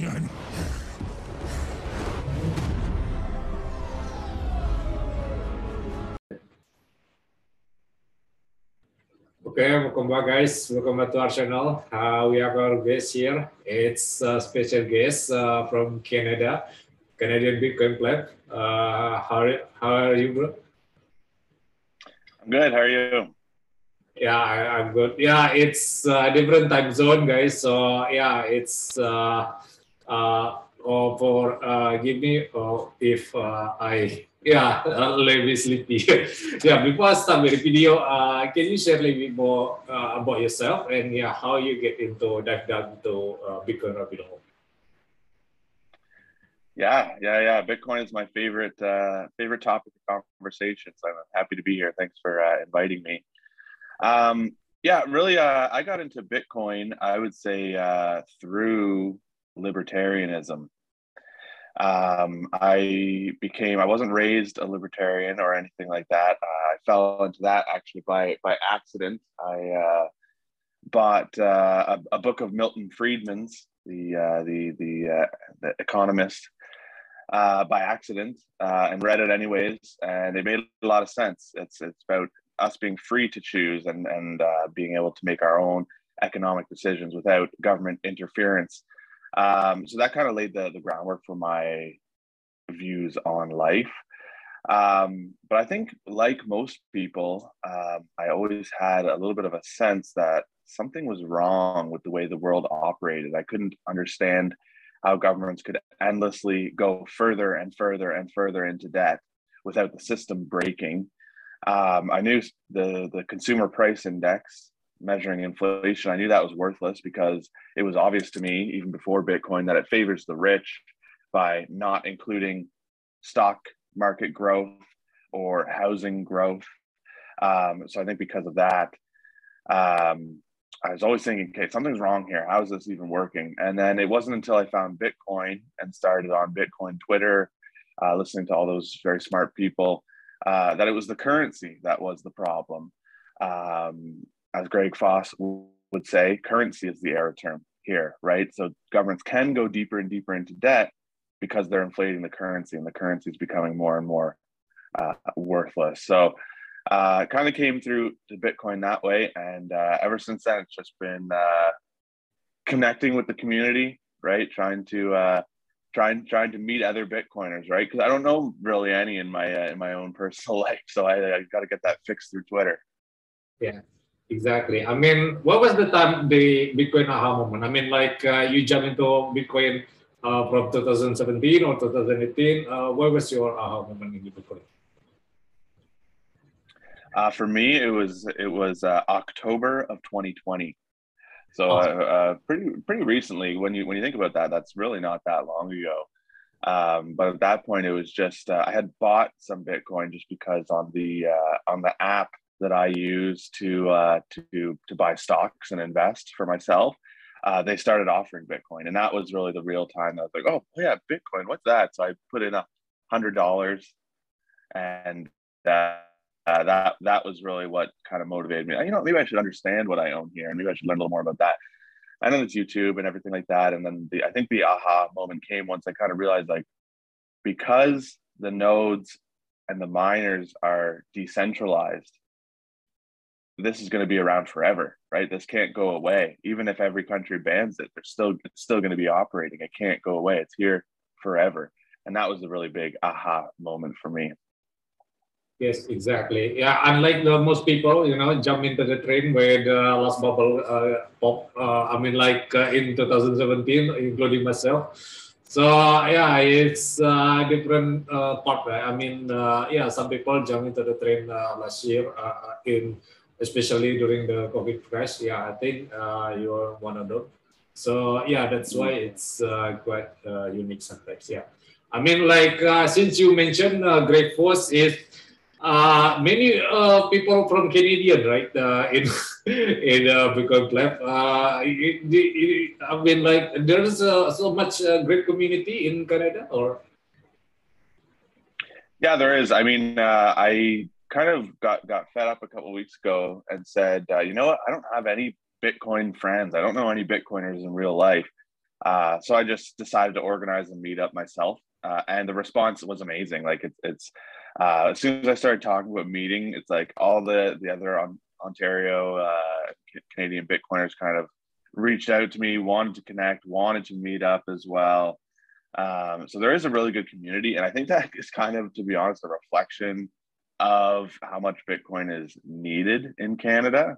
Okay, welcome back, guys. Welcome back to our channel. Uh, we have our guest here. It's a special guest uh, from Canada, Canadian Bitcoin Club. Uh, how, how are you, bro? I'm good. How are you? Yeah, I, am good. Yeah, it's a different time zone, guys. So yeah, it's uh, uh, oh, for uh, give me if uh, I yeah a little bit sleepy. yeah, before I start with the video, uh, can you share a little bit more uh, about yourself and yeah how you get into dive down to uh, Bitcoin rabbit hole? Yeah, yeah, yeah. Bitcoin is my favorite uh, favorite topic of conversation. So I'm happy to be here. Thanks for uh, inviting me. Um, yeah, really, uh, I got into Bitcoin. I would say uh, through libertarianism. Um, I became. I wasn't raised a libertarian or anything like that. Uh, I fell into that actually by by accident. I uh, bought uh, a, a, book of Milton Friedman's, the uh, the the, uh, the economist, uh, by accident and read it anyways, and it made a lot of sense. It's it's about us being free to choose and and being able to make our own economic decisions without government interference. Um, so that kind of laid the the groundwork for my views on life. Um, but I think, like most people, um, I always had a little bit of a sense that something was wrong with the way the world operated. I couldn't understand how governments could endlessly go further and further and further into debt without the system breaking. Um, I knew the the consumer price index measuring inflation. I knew that was worthless because it was obvious to me even before Bitcoin that it favors the rich by not including stock market growth or housing growth. Um, so I think because of that, um, I was always thinking, okay, something's wrong here. How is this even working? And then it wasn't until I found Bitcoin and started on Bitcoin Twitter, uh, listening to all those very smart people, uh, that it was the currency that was the problem. Um, as Greg Foss would say, currency is the error term here, right? So governments can go deeper and deeper into debt because they're inflating the currency, and the currency is becoming more and more uh, worthless. So uh, kind of came through to Bitcoin that way. And uh, ever since then, it's just been uh, connecting with the community, right? Trying to uh, trying trying to meet other Bitcoiners, right? Because I don't know really any in my uh, in my own personal life, so I, I got to get that fixed through Twitter. Yeah, exactly. I mean, what was the time the Bitcoin aha moment? I mean, like uh, you jump into Bitcoin uh, from 2017 or 2018. Uh, what was your aha moment in Bitcoin? Uh, for me, it was it was uh, October of 2020. So uh, uh, pretty pretty recently. When you when you think about that, that's really not that long ago. Um, but at that point, it was just uh, I had bought some Bitcoin just because on the uh, on the app that I use to to to buy stocks and invest for myself. they started offering Bitcoin, and that was really the real time. I was like, "Oh, yeah, Bitcoin, what's that?" So I put in a hundred dollars, and uh, that that was really what kind of motivated me. You know, maybe I should understand what I own here, and maybe I should learn a little more about that. And then it's YouTube and everything like that. And then the I think the aha moment came once I kind of realized like because the nodes and the miners are decentralized, this is going to be around forever, right? This can't go away. Even if every country bans it, they're still still going to be operating. It can't go away. It's here forever. And that was a really big aha moment for me. Yes, exactly. Yeah, unlike the most people, you know, jump into the train where the last bubble uh, pop. Uh, I mean, like uh, in 2017, including myself. So yeah, it's a uh, different uh, part. Right? I mean, uh, yeah, some people jump into the train last year, in especially during the COVID crash. Yeah, I think you're one of them. So yeah, that's why it's quite unique sometimes. Yeah, I mean, like since you mentioned uh, Greg Foss is uh, many uh, people from Canadian, right, uh, in in uh, Bitcoin Club. Uh, it, it, I mean, like there's uh, so much uh, great community in Canada, or yeah, there is. I mean, uh, I kind of got got fed up a couple weeks ago and said, uh, you know what, I don't have any Bitcoin friends. I don't know any Bitcoiners in real life. Uh, so I just decided to organize a meetup myself, uh, and the response was amazing. Like it's it's uh, as soon as I started talking about meeting, it's like all the the other on, Ontario uh, Canadian Bitcoiners kind of reached out to me, wanted to connect, wanted to meet up as well. Um, so there is a really good community, and I think that is kind of, to be honest, a reflection of how much Bitcoin is needed in Canada.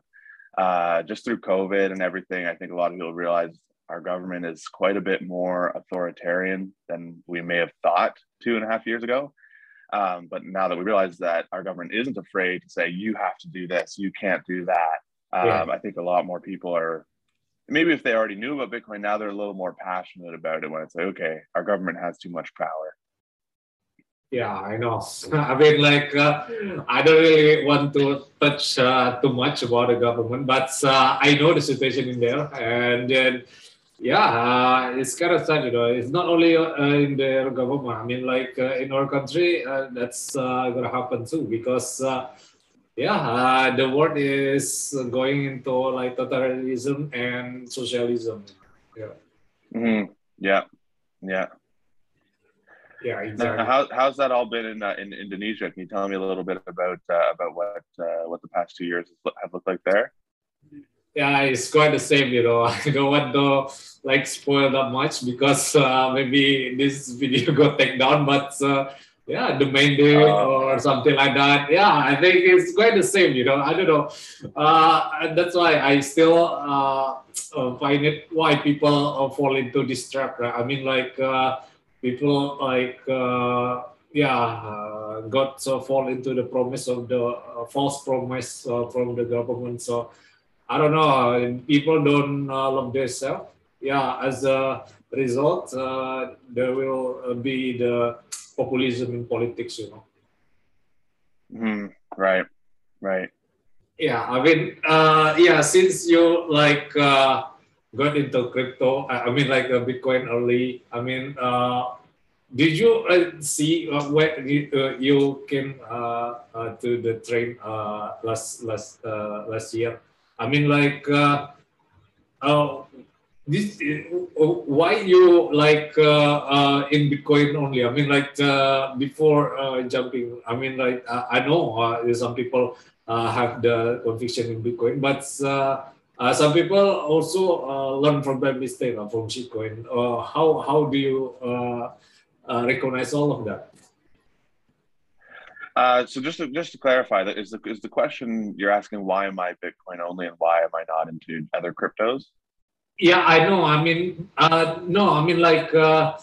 Uh, just through COVID and everything, I think a lot of people realize our government is quite a bit more authoritarian than we may have thought two and a half years ago. Um, but now that we realize that our government isn't afraid to say, you have to do this, you can't do that, um, yeah. I think a lot more people are, maybe if they already knew about Bitcoin, now they're a little more passionate about it when it's like, okay, our government has too much power. Yeah, I know. I mean, like, uh, I don't really want to touch uh, too much about the government, but uh, I know the situation in there. And then, yeah, uh, it's kind of sad, you know. It's not only uh, in the government. I mean, like uh, in our country, that's going to happen too, because yeah, the world is going into like totalitarianism and socialism. Yeah. Mm-hmm. Yeah. Yeah. Yeah, exactly. How, how's that all been in uh, in Indonesia? Can you tell me a little bit about uh, about what uh, what the past two years have looked like there? yeah, it's quite the same, you know. I don't want to like spoil that much because uh, maybe this video got taken down, but uh, yeah, the main day oh. or something like that. Yeah, I think it's quite the same, you know. I don't know. Uh, that's why I still uh, uh, find it why people uh, fall into this trap. Right? I mean, like people like yeah got so fall into the promise of the false promise from the government. So I don't know, people don't uh, love themselves. Yeah, as a result, uh, there will uh, be the populism in politics, you know. Mm, right, right. Yeah, I mean, uh, yeah, since you like uh, got into crypto, I mean, like uh, Bitcoin early, I mean, uh, did you uh, see uh, when you, uh, you came uh, uh, to the train uh, last last last year? I mean, like, this, why you like in Bitcoin only? I mean, like before jumping. I mean, like I know some people have the conviction in Bitcoin, but uh, some people also uh, learn from their mistake uh, from shitcoin. Uh, how how do you uh, uh, recognize all of that? Uh, so just to, just to clarify, that is the is the question you're asking why am I Bitcoin only and why am I not into other cryptos? Yeah, I know. I mean, uh, no, I mean like uh,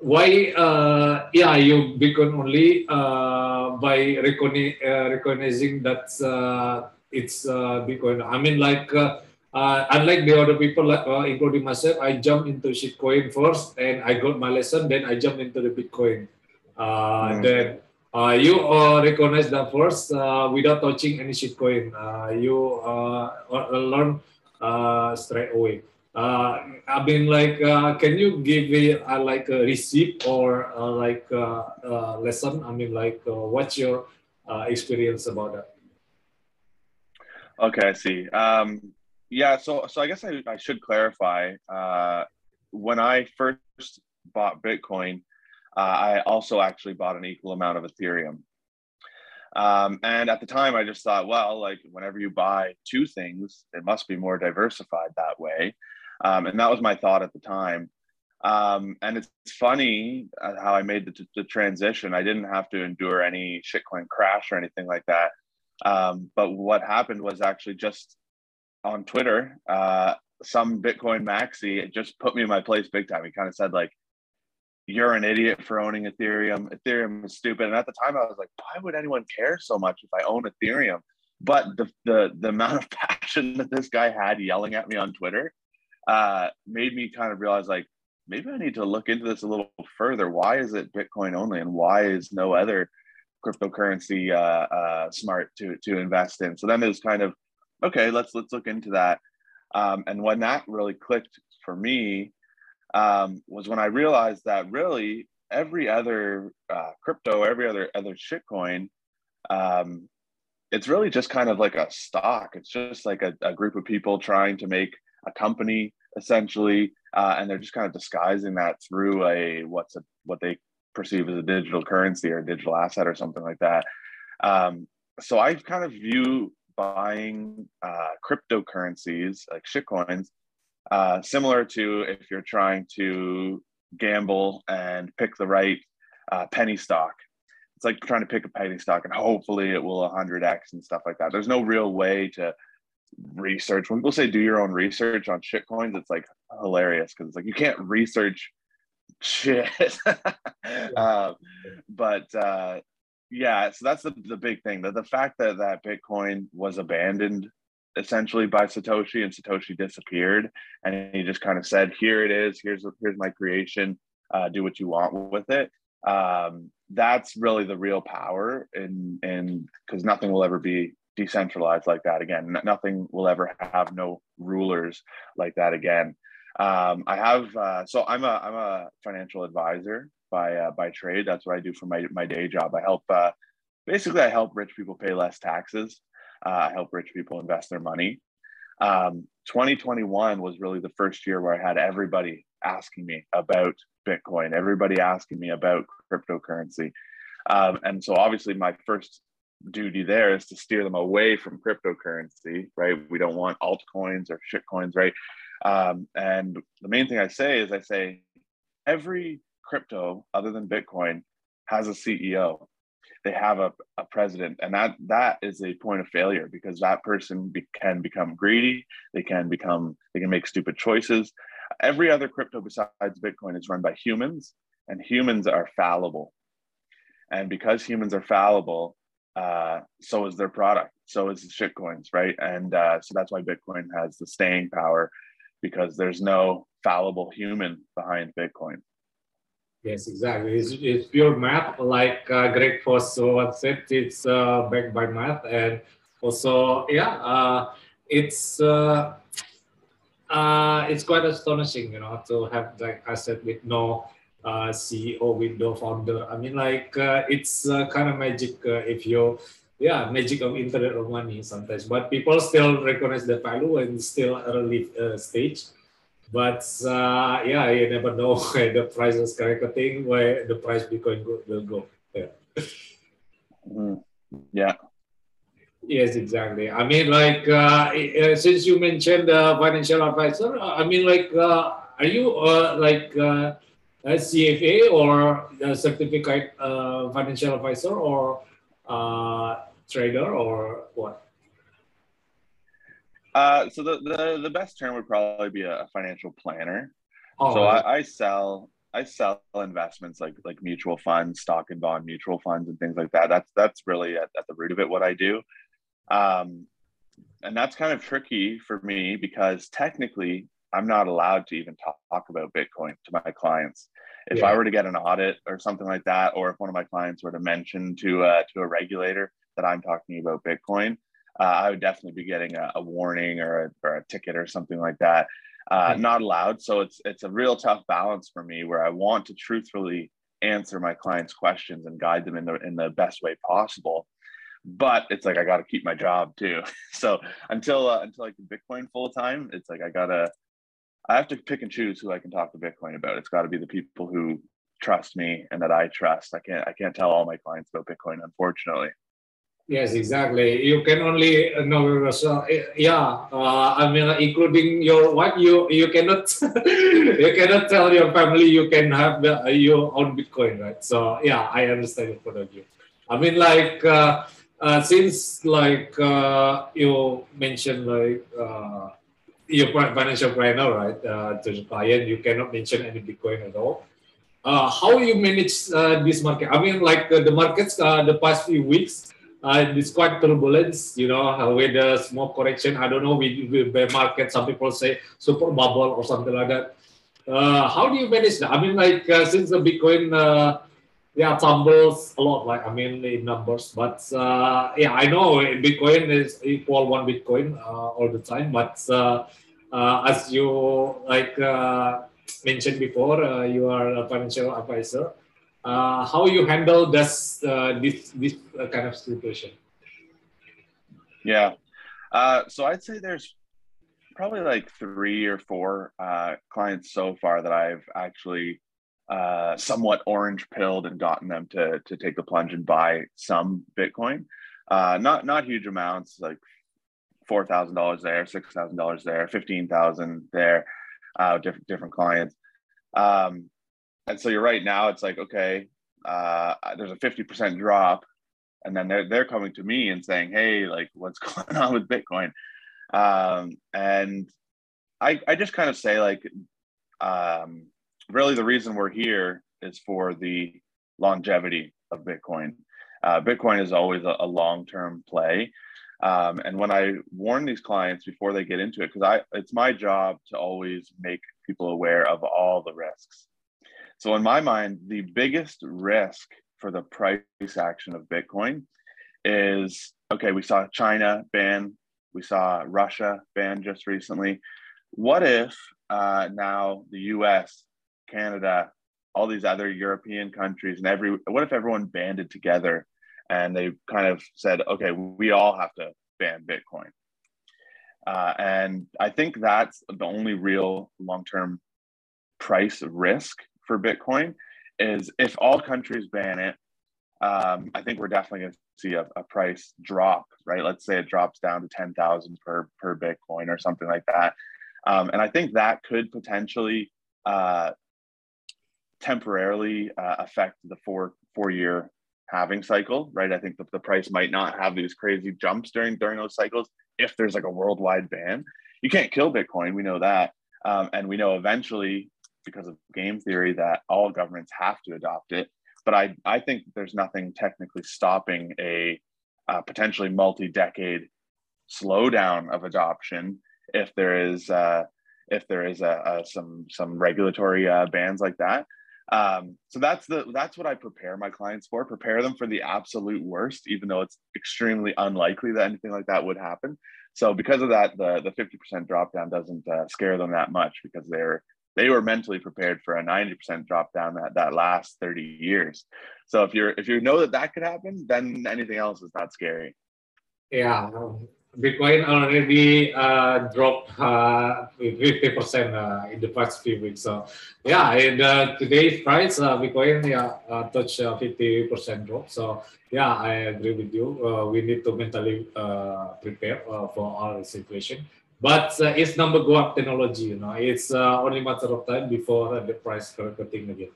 why? Uh, yeah, you Bitcoin only uh, by recogni- uh, recognizing that uh, it's uh, Bitcoin. I mean, like uh, uh, unlike the other people, uh, including myself, I jumped into shitcoin first, and I got my lesson. Then I jumped into the Bitcoin. Uh, mm. Then uh, you uh, recognize that first uh, without touching any shitcoin. Uh, you uh, learn uh, straight away. Uh, I mean, like, uh, can you give me uh, like a receipt or like uh, uh, lesson? I mean, like, uh, what's your uh, experience about that? Okay, I see. Um, yeah, so so I guess I, I should clarify. Uh, when I first bought Bitcoin, uh, I also actually bought an equal amount of Ethereum. Um, and at the time, I just thought, well, like whenever you buy two things, it must be more diversified that way. Um, and that was my thought at the time. Um, and it's funny uh, how I made the, the, transition. I didn't have to endure any shitcoin crash or anything like that. Um, but what happened was actually just on Twitter, uh, some Bitcoin maxi just put me in my place big time. He kind of said like, you're an idiot for owning Ethereum. Ethereum is stupid. And at the time, I was like, why would anyone care so much if I own Ethereum? But the the the amount of passion that this guy had yelling at me on Twitter uh, made me kind of realize like maybe I need to look into this a little further. Why is it Bitcoin only, and why is no other cryptocurrency uh, uh, smart to to invest in? So then it was kind of okay. Let's let's look into that. Um, and when that really clicked for me, um, was when I realized that really every other uh, crypto, every other other shitcoin, um, it's really just kind of like a stock. It's just like a, a group of people trying to make a company essentially, uh, and they're just kind of disguising that through a what's a what they perceive as a digital currency or a digital asset or something like that. Um, so I kind of view buying uh, cryptocurrencies like shitcoins uh, similar to if you're trying to gamble and pick the right uh, penny stock. It's like trying to pick a penny stock and hopefully it will 100x and stuff like that. There's no real way to research. When people say do your own research on shitcoins, it's like hilarious because it's like you can't research shit. um, but uh, yeah, so that's the, the big thing. That the fact that that Bitcoin was abandoned essentially by Satoshi and Satoshi disappeared and he just kind of said, here it is, here's here's my creation, uh, do what you want with it. Um, that's really the real power and and because nothing will ever be decentralized like that again. Nothing will ever have no rulers like that again. Um, I have uh, so I'm a I'm a financial advisor by uh, by trade. That's what I do for my my day job. I help uh, basically I help rich people pay less taxes. Uh, I help rich people invest their money. Um, 2021 was really the first year where I had everybody asking me about Bitcoin, everybody asking me about cryptocurrency. Um, and so obviously my first duty there is to steer them away from cryptocurrency, right? We don't want altcoins or shitcoins, right? Um, and the main thing I say is I say every crypto other than Bitcoin has a CEO. They have a, a president, and that that is a point of failure because that person be, can become greedy. They can become they can make stupid choices. Every other crypto besides Bitcoin is run by humans, and humans are fallible. And because humans are fallible, uh, so is their product. So is the shitcoins, right? And uh, so that's why Bitcoin has the staying power because there's no fallible human behind Bitcoin. Yes, exactly. It's, it's pure math, like uh, Greg once said. It's uh, backed by math, and also, yeah, uh, it's uh, uh, it's quite astonishing, you know, to have like I said with no uh, CEO, with no founder. I mean, like uh, it's kind of magic if you, yeah, magic of internet of money sometimes. But people still recognize the value and still early stage. But uh, yeah, you never know where the price is skyrocketing, where the price Bitcoin will go. Yeah. Mm, yeah. Yes, exactly. I mean, like, uh, uh, since you mentioned uh, financial advisor, I mean, like, uh, are you uh, like uh, a CFA or a certificate uh, financial advisor or uh, trader or what? Uh, so the, the the best term would probably be a, financial planner. Oh, so I, I sell I sell investments like like mutual funds, stock and bond mutual funds, and things like that. That's that's really at, at the root of it what I do. Um, and that's kind of tricky for me because technically I'm not allowed to even talk, talk about Bitcoin to my clients. If yeah. I were to get an audit or something like that, or if one of my clients were to mention to uh, to a regulator that I'm talking about Bitcoin, uh, I would definitely be getting a, a warning or a, or a, ticket or something like that. Uh, mm-hmm. Not allowed. So it's it's a real tough balance for me where I want to truthfully answer my clients' questions and guide them in the in the best way possible but it's like I got to keep my job too. So until uh, until I can Bitcoin full time, it's like I gotta I have to pick and choose who I can talk to Bitcoin about. It's got to be the people who trust me and that I trust. I can't I can't tell all my clients about Bitcoin, unfortunately. Yes, exactly. You can only know so yeah. Uh, I mean, including your wife, you you cannot you cannot tell your family you can have the, your own Bitcoin, right? So yeah, I understand your point of view. I mean, like. Uh, uh, since like uh, you mentioned like uh, your financial planner right uh, to the client you cannot mention any bitcoin at all uh, how you manage uh, this market i mean like the markets the past few weeks uh, it's quite turbulence you know with the small correction i don't know with, with bear market some people say super bubble or something like that how do you manage that i mean like since the bitcoin yeah, tumbles a lot. Like I mean, in numbers, but uh, yeah, I know Bitcoin is equal one Bitcoin uh, all the time. But uh, uh as you like uh, mentioned before, uh, you are a financial advisor. How you handle this this this kind of situation? Yeah, so I'd say there's probably like three or four uh, clients so far that I've actually uh, somewhat orange pilled and gotten them to to take the plunge and buy some Bitcoin. Uh, not not huge amounts, like four thousand dollars there, six thousand dollars there, fifteen thousand there, uh, different different clients. Um, and so you're right now. It's like okay, uh, there's a fifty percent drop, and then they're they're coming to me and saying, hey, like what's going on with Bitcoin? Um, and I I just kind of say like, um, really the reason we're here is for the longevity of Bitcoin. Uh, Bitcoin is always a, a long-term play. Um, and when I warn these clients before they get into it, because I it's my job to always make people aware of all the risks. So in my mind, the biggest risk for the price action of Bitcoin is okay, we saw China ban, we saw Russia ban just recently. What if uh, now the US, Canada, all these other European countries, and every what if everyone banded together and they kind of said, okay, we all have to ban Bitcoin. Uh, and I think that's the only real long term price risk for Bitcoin is if all countries ban it, um, I think we're definitely going to see a, a, price drop, right? Let's say it drops down to 10,000 per, per Bitcoin or something like that. Um, and I think that could potentially uh, temporarily uh, affect the four, four year halving cycle, right? I think the, the price might not have these crazy jumps during during those cycles if there's like a worldwide ban. You can't kill Bitcoin, we know that, um, and we know eventually because of game theory that all governments have to adopt it. But I I think there's nothing technically stopping a uh, potentially multi-decade slowdown of adoption if there is uh, if there is a, a some some regulatory uh, bans like that. Um, so that's the that's what I prepare my clients for. Prepare them for the absolute worst, even though it's extremely unlikely that anything like that would happen. So because of that, the the fifty percent drop down doesn't uh, scare them that much because they're they were mentally prepared for a ninety percent drop down that that last thirty years. So if you're if you know that that could happen, then anything else is not scary. Yeah, Bitcoin already uh, dropped uh, 50% uh, in the past few weeks. So yeah, in uh, today's price, uh, Bitcoin yeah, uh, touched 50% uh, drop. So yeah, I agree with you. Uh, we need to mentally prepare for our situation. But it's number go up technology, you know, it's only matter of time before the price cutting again.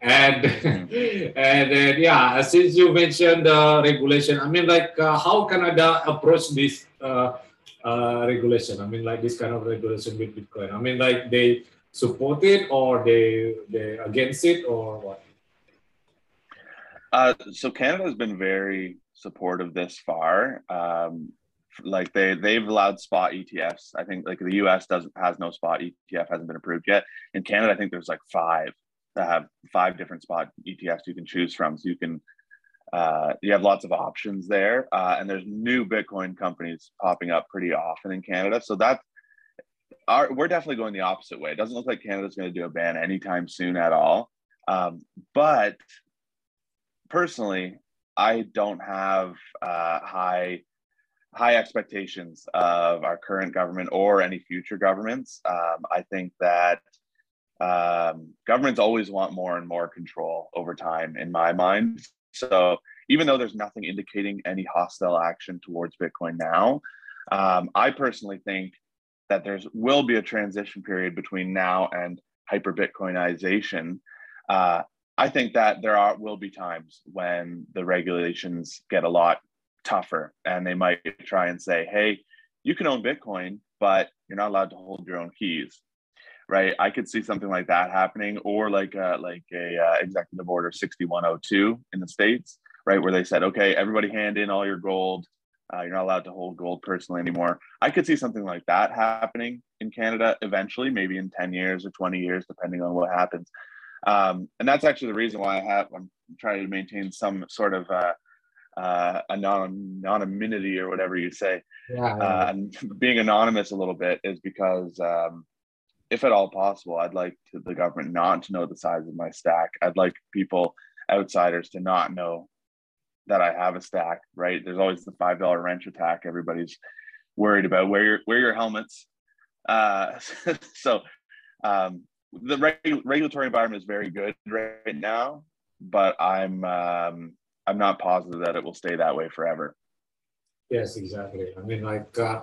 And mm-hmm. and then yeah, since you mentioned the regulation, I mean, like uh, how Canada approach this uh, uh, regulation? I mean, like this kind of regulation with Bitcoin. I mean, like they support it or they they against it or what? Uh, so Canada has been very supportive this far. Um, like they they've allowed spot ETFs. I think like the U.S. doesn't has no spot ETF hasn't been approved yet. In Canada, I think there's like five that have five different spot ETFs you can choose from. So you can uh, you have lots of options there, uh, and there's new Bitcoin companies popping up pretty often in Canada. So that our, we're definitely going the opposite way. It doesn't look like Canada's going to do a ban anytime soon at all. Um, but personally, I don't have uh, high high expectations of our current government or any future governments. Um, I think that um, governments always want more and more control over time, in my mind. So even though there's nothing indicating any hostile action towards Bitcoin now, um, I personally think that there's will be a transition period between now and hyper Bitcoinization. Uh, I think that there are will be times when the regulations get a lot tougher, and they might try and say, "Hey, you can own Bitcoin, but you're not allowed to hold your own keys." right? I could see something like that happening, or like a, like a uh, executive order 6102 in the states, right, where they said, okay, everybody hand in all your gold. Uh, you're not allowed to hold gold personally anymore. I could see something like that happening in Canada eventually, maybe in 10 years or 20 years, depending on what happens. Um, and that's actually the reason why I have I'm trying to maintain some sort of uh, uh, anon- anonymity or whatever you say. Yeah, yeah. Uh, and being anonymous a little bit is because um, if at all possible, I'd like to, the government not to know the size of my stack. I'd like people, outsiders, to not know that I have a stack. Right? There's always the five dollar wrench attack. Everybody's worried about. Wear your wear your helmets. Uh, so um, the reg- regulatory environment is very good right now, but I'm um, I'm not positive that it will stay that way forever. Yes, exactly. I mean, like, uh,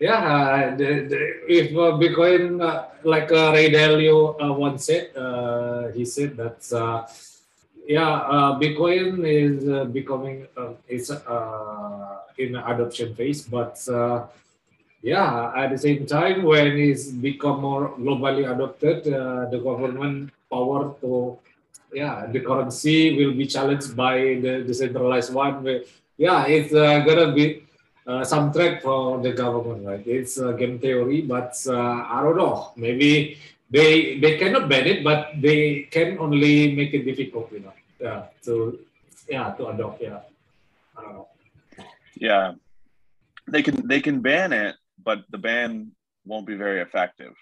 yeah, the, the, if uh, Bitcoin, uh, like uh, Ray Dalio uh, once said, uh, he said that, uh, yeah, Bitcoin is becoming, it's in adoption phase, but yeah, at the same time, when it's become more globally adopted, the government power to yeah, the currency will be challenged by the decentralized one. Yeah, it's uh, gonna be uh, some threat for the government, right? It's a game theory, but uh, I don't know. Maybe they they cannot ban it, but they can only make it difficult, you know. Yeah, to yeah to adopt. Yeah, I don't know. Yeah, they can they can ban it, but the ban won't be very effective.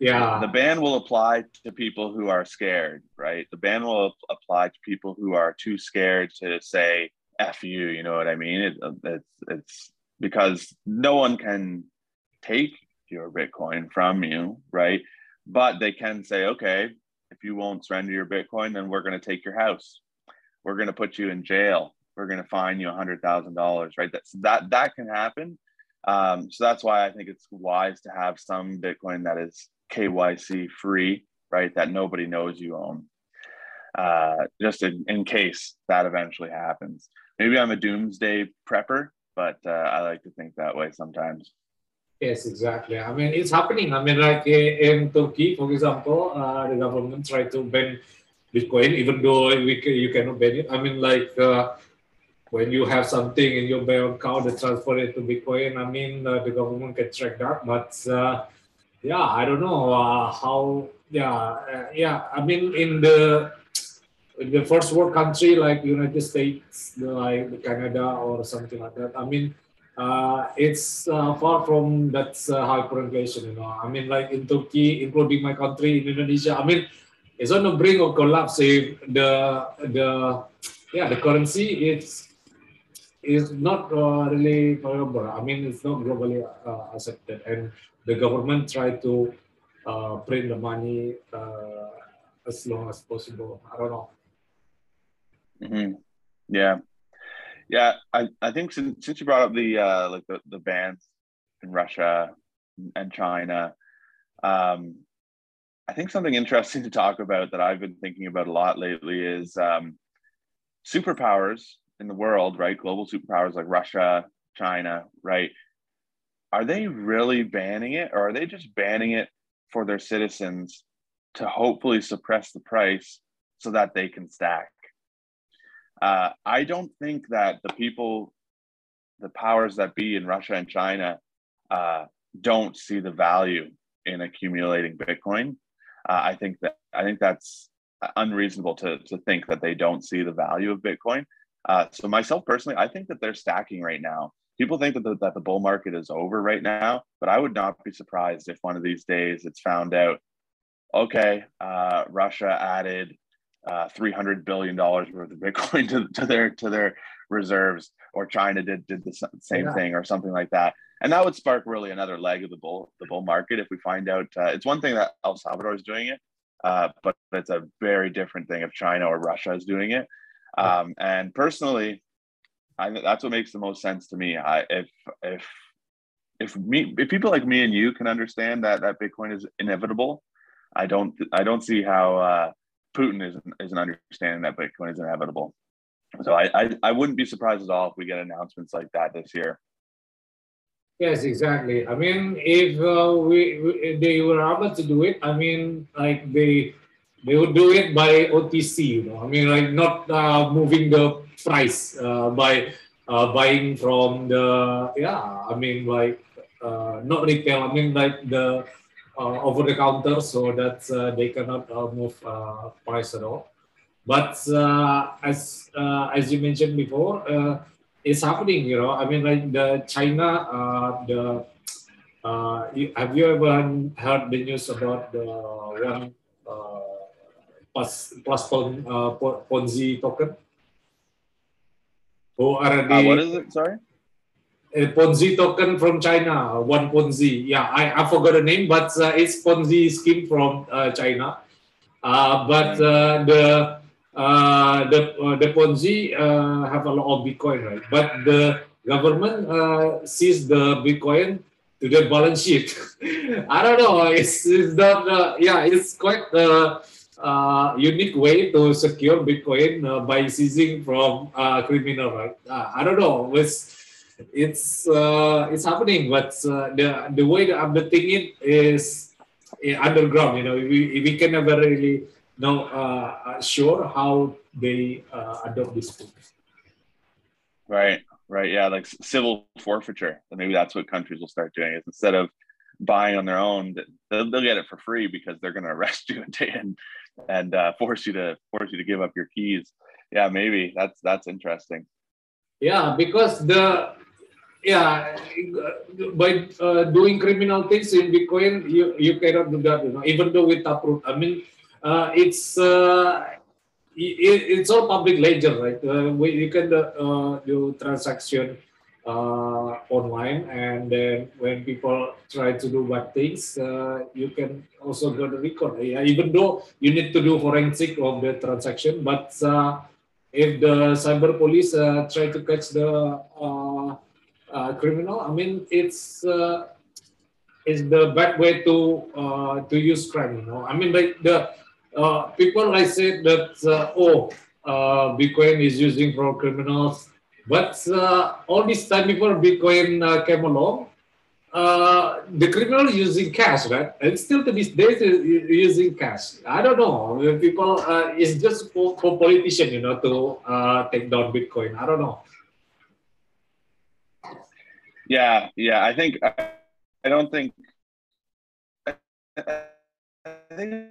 Yeah. The ban will apply to people who are scared, right? The ban will apply to people who are too scared to say "f you." You know what I mean? It, it's it's because no one can take your Bitcoin from you, right? But they can say, okay, if you won't surrender your Bitcoin, then we're going to take your house. We're going to put you in jail. We're going to fine you a hundred thousand dollars, right? That's that that can happen. Um, so that's why I think it's wise to have some Bitcoin that is KYC free, right? That nobody knows you own, uh, just in, in case that eventually happens. Maybe I'm a doomsday prepper, but uh, I like to think that way sometimes. Yes, exactly. I mean, it's happening. I mean, like in Turkey, for example, uh, the government tried to ban Bitcoin, even though we can, you cannot ban it. I mean, like uh, when you have something in your bank account, they transfer it to Bitcoin. I mean, uh, the government can track that, but uh, yeah, I don't know uh, how. Yeah, uh, yeah. I mean, in the in the first world country like United States, like Canada or something like that. I mean, uh, it's uh, far from that uh, hyperinflation. You know, I mean, like in Turkey, including my country, in Indonesia. I mean, it's on the brink of collapse if the the yeah the currency is is not uh, really viable. I mean, it's not globally uh, accepted, and the government try to uh, print the money uh, as long as possible. I don't know. Mm-hmm. Yeah, yeah. I, I think since, since you brought up the uh, like the, the bans in Russia and China, um, I think something interesting to talk about that I've been thinking about a lot lately is um, superpowers in the world, right? Global superpowers like Russia, China, right? are they really banning it or are they just banning it for their citizens to hopefully suppress the price so that they can stack? Uh, I don't think that the people, the powers that be in Russia and China, uh, don't see the value in accumulating Bitcoin. Uh, I think that I think that's unreasonable to, to think that they don't see the value of Bitcoin. Uh, so myself personally, I think that they're stacking right now people think that the, that the bull market is over right now, but I would not be surprised if one of these days it's found out, okay, uh, Russia added uh, 300 billion dollars worth of Bitcoin to, to their to their reserves, or China did did the same yeah. thing, or something like that, and that would spark really another leg of the bull the bull market if we find out. Uh, it's one thing that El Salvador is doing it, uh, but it's a very different thing if China or Russia is doing it. Um, and personally, I, that's what makes the most sense to me. I, if if if me if people like me and you can understand that that Bitcoin is inevitable, I don't I don't see how uh, Putin isn't isn't understanding that Bitcoin is inevitable. So I, I I wouldn't be surprised at all if we get announcements like that this year. Yes, exactly. I mean, if uh, we, we, they were able to do it, I mean, like they they would do it by OTC. You know, I mean, like not uh, moving the price uh, by uh, buying from the yeah i mean like uh, not retail i mean like the uh, over the counter so that uh, they cannot move price at all but as as you mentioned before it's happening you know i mean like the china the have you ever heard the news about the one plus plus Ponzi token who are the, uh, what is it? Sorry. a Ponzi token from China, one Ponzi. Yeah, I, I forgot the name, but uh, it's Ponzi scheme from uh, China. Uh, but uh, the uh, the uh, the Ponzi have a lot of Bitcoin, right? But the government seize the Bitcoin to their balance sheet. I don't know. It's, it's not. yeah, it's quite a unique way to secure Bitcoin by seizing from criminal, right? I don't know. It's it's uh, it's happening, but uh, the the way the updating it is underground. You know, we we can never really know uh, uh sure how they uh, adopt this book. Right, right, yeah, like civil forfeiture. Maybe that's what countries will start doing. Is instead of buying on their own, they'll, they'll get it for free because they're going to arrest you and and, and uh, force you to force you to give up your keys. Yeah, maybe that's that's interesting. Yeah, because the yeah by uh, doing criminal things in bitcoin you you cannot do that you know even though with taproot i mean uh, it's uh, it, it's all public ledger right uh, you can uh, do transaction uh, online and then when people try to do bad things you can also go to record yeah, even though you need to do forensic of the transaction but if the cyber police try to catch the uh, criminal. I mean, it's uh, it's the bad way to uh, to use crime. You know, I mean, like the uh, people I said that uh, oh, uh, Bitcoin is using for criminals, but uh, all this time before Bitcoin uh, came along, uh, the criminal using cash, right? And still to this day, using cash. I don't know. People, it's just for, for politicians, you know, to take down Bitcoin. I don't know. Yeah, yeah. I think I, don't think I, I think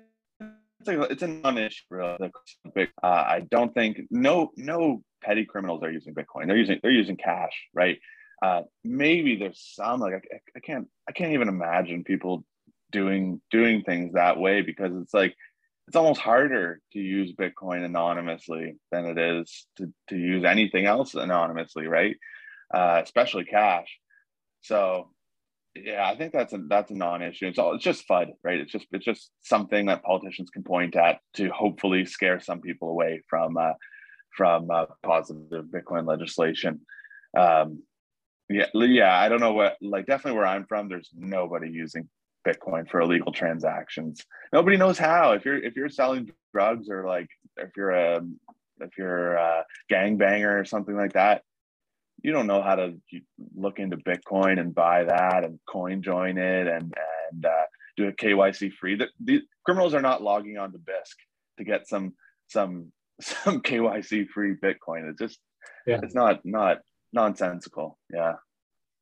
it's a, it's a non-issue. Really. Uh, I don't think no no petty criminals are using Bitcoin. They're using they're using cash, right? Uh, maybe there's some like I, I can't I can't even imagine people doing doing things that way because it's like it's almost harder to use Bitcoin anonymously than it is to, to use anything else anonymously, right? Uh, especially cash. So yeah, I think that's a that's a non-issue. It's all it's just FUD, right? It's just it's just something that politicians can point at to hopefully scare some people away from uh, from uh, positive Bitcoin legislation. Um, yeah, yeah, I don't know what like definitely where I'm from. There's nobody using Bitcoin for illegal transactions. Nobody knows how. If you're if you're selling drugs or like if you're a if you're a gang banger or something like that, you don't know how to look into Bitcoin and buy that and coin join it and and uh, do a KYC free. The, the, criminals are not logging on to Bisq to get some some some KYC free Bitcoin. It's just yeah. it's not not nonsensical. Yeah.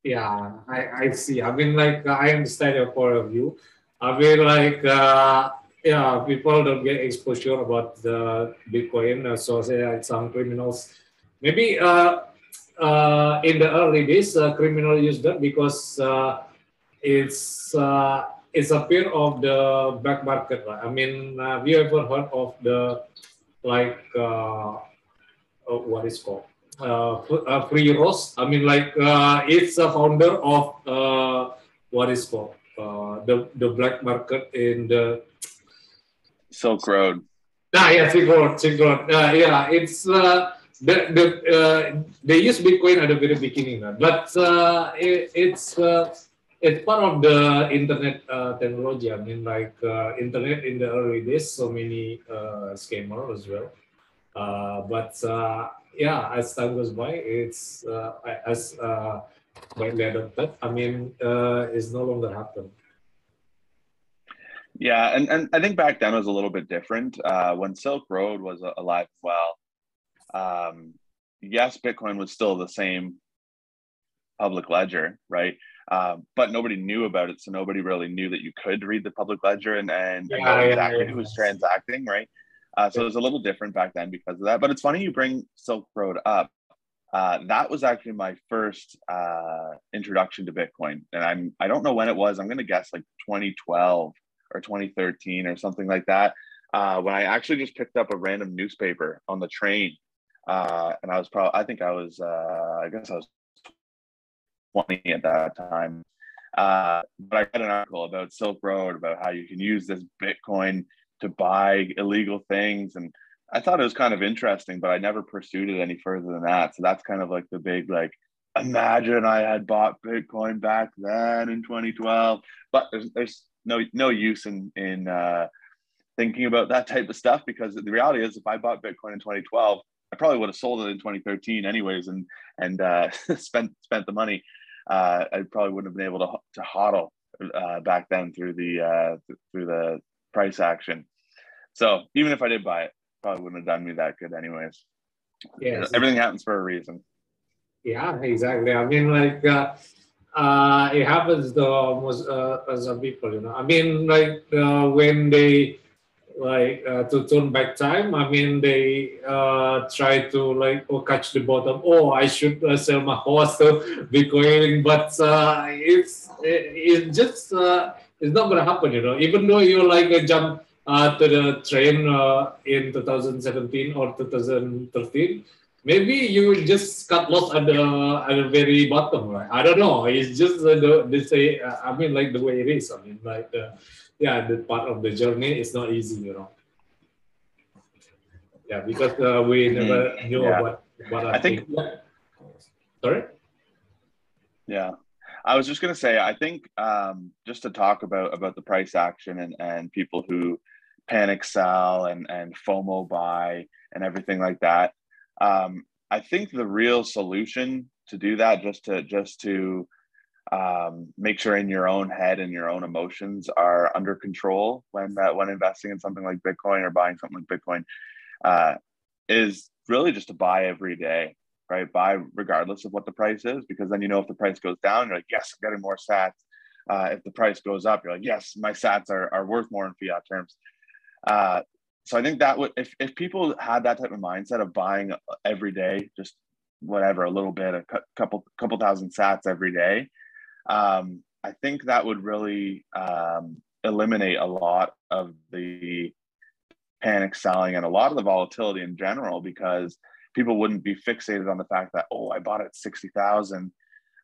Yeah, I, I see. I mean, like I understand your point of view. I mean, like uh, yeah, people don't get exposure about the Bitcoin. Uh, so say like some criminals, maybe uh, uh, in the early days, uh, criminal used that because uh, it's uh, it's a fear of the black market. Right? I mean, have you ever heard of the like uh, uh, what is called uh, Free Ross? I mean, like it's a founder of what is called the the black market in the Silk Road. Ah, yeah, Silk Road, Silk Road. yeah, it's the, the uh, they use Bitcoin at the very beginning, but uh, it, it's uh, it's part of the internet uh, technology. I mean, like uh, internet in the early days, so many uh, scammers as well. but yeah, as time goes by, it's as widely adopted. I mean, it's no longer happen. Yeah, and, and I think back then was a little bit different. when Silk Road was alive well, um, yes, Bitcoin was still the same public ledger, right? Uh, but nobody knew about it, so nobody really knew that you could read the public ledger and, and, yeah, know exactly yeah, yeah. who was transacting, right? Uh, so it was a little different back then because of that. But it's funny you bring Silk Road up. Uh, that was actually my first uh, introduction to Bitcoin, and I'm I don't know when it was. I'm going to guess like 2012 or 2013 or something like that. Uh, when I actually just picked up a random newspaper on the train uh, and I was probably, I think I was, uh, I guess I was 20 at that time. Uh, but I read an article about Silk Road about how you can use this Bitcoin to buy illegal things. And I thought it was kind of interesting, but I never pursued it any further than that. So that's kind of like the big, like, imagine I had bought Bitcoin back then in 2012. But there's, there's no, no use in, in, uh, thinking about that type of stuff because the reality is if I bought Bitcoin in 2012, I probably would have sold it in 2013 anyways and and uh, spent spent the money. Uh, I probably wouldn't have been able to to hodl uh, back then through the uh, through the price action. So even if I did buy it, probably wouldn't have done me that good anyways. Yeah, everything happens for a reason. Yeah, exactly. I mean, like uh, uh, it happens to almost uh, some people. You know, I mean, like uh, when they like uh, to turn back time. I mean, they uh, try to like oh, catch the bottom. Oh, I should uh, sell my horse to Bitcoin, but uh, it's it, it's just uh, it's not gonna happen. You know, even though you like jump uh, to the train in 2017 or 2013. Maybe you just got lost at the at the very bottom, right? I don't know. It's just the they say. I mean, like the way it is. I mean, like yeah, the part of the journey is not easy, you know. Yeah, because uh, we mm-hmm. never knew yeah. what what I, I think. Sorry. Yeah, I was just gonna say. I think um, just to talk about about the price action and and people who panic sell and and FOMO buy and everything like that. Um, I think the real solution to do that, just to just to um, make sure in your own head and your own emotions are under control when uh, when investing in something like Bitcoin or buying something like Bitcoin uh, is really just to buy every day, right? Buy regardless of what the price is, because then you know if the price goes down, you're like, yes, I'm getting more sats. Uh, if the price goes up, you're like, yes, my sats are, are worth more in fiat terms. Uh, so I think that would if if people had that type of mindset of buying every day, just whatever, a little bit, a couple couple thousand sats every day, um, I think that would really um, eliminate a lot of the panic selling and a lot of the volatility in general because people wouldn't be fixated on the fact that oh I bought at sixty thousand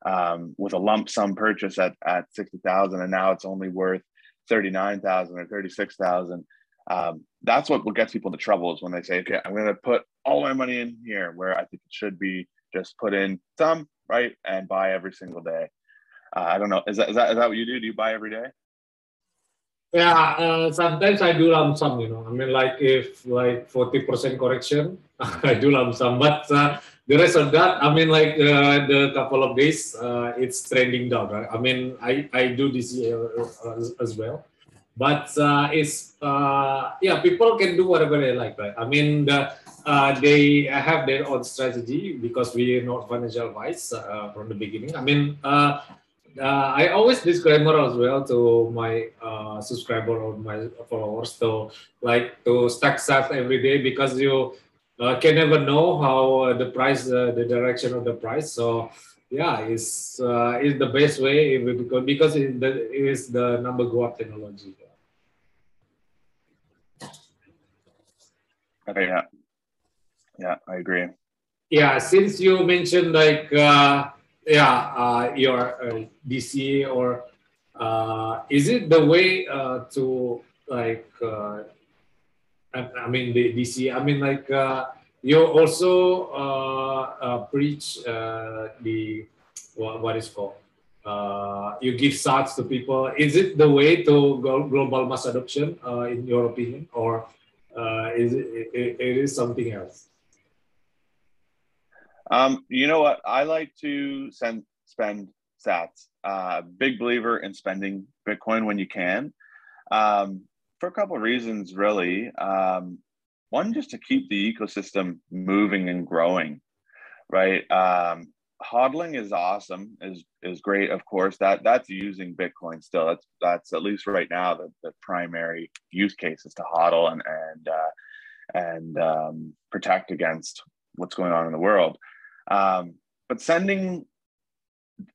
um, with a lump sum purchase at at sixty thousand and now it's only worth thirty nine thousand or thirty six thousand. Um, that's what gets people into trouble is when they say, okay, I'm going to put all my money in here, where I think it should be just put in some, right, and buy every single day. Uh, I don't know. Is that, is that is that what you do? Do you buy every day? Yeah, uh, sometimes I do lump sum. You know, I mean, like if like forty percent correction, I do lump sum. But uh, the rest of that, I mean, like uh, the couple of days, uh, it's trending down. Right? I mean, I I do this year as, as well. But uh, it's yeah, people can do whatever they like, right? I mean, the, they have their own strategy because we are not financial advice from the beginning. I mean uh, I always disclaimer as well to my uh, subscriber or my followers to like to stack sats every day because you uh, can never know how uh, the price, uh, the direction of the price. So yeah, it's uh, is the best way because because it, it is the number go up technology. Okay, yeah, yeah, I agree. Yeah, since you mentioned like yeah, uh, your uh, DC or uh, is it the way to like I, I, mean the DC? I mean like you also preach the what, what is called uh, you give sats to people. Is it the way to global mass adoption uh, in your opinion, or uh, is it, it, it is something else? Um, you know what? I like to send spend sats. Uh, big believer in spending Bitcoin when you can, um, for a couple of reasons, really. Um, one, just to keep the ecosystem moving and growing, right? Um, hodling is awesome, is is great. Of course, that that's using Bitcoin still. That's that's at least right now the, the primary use case is to hodl and and uh, and um, protect against what's going on in the world. Um, but sending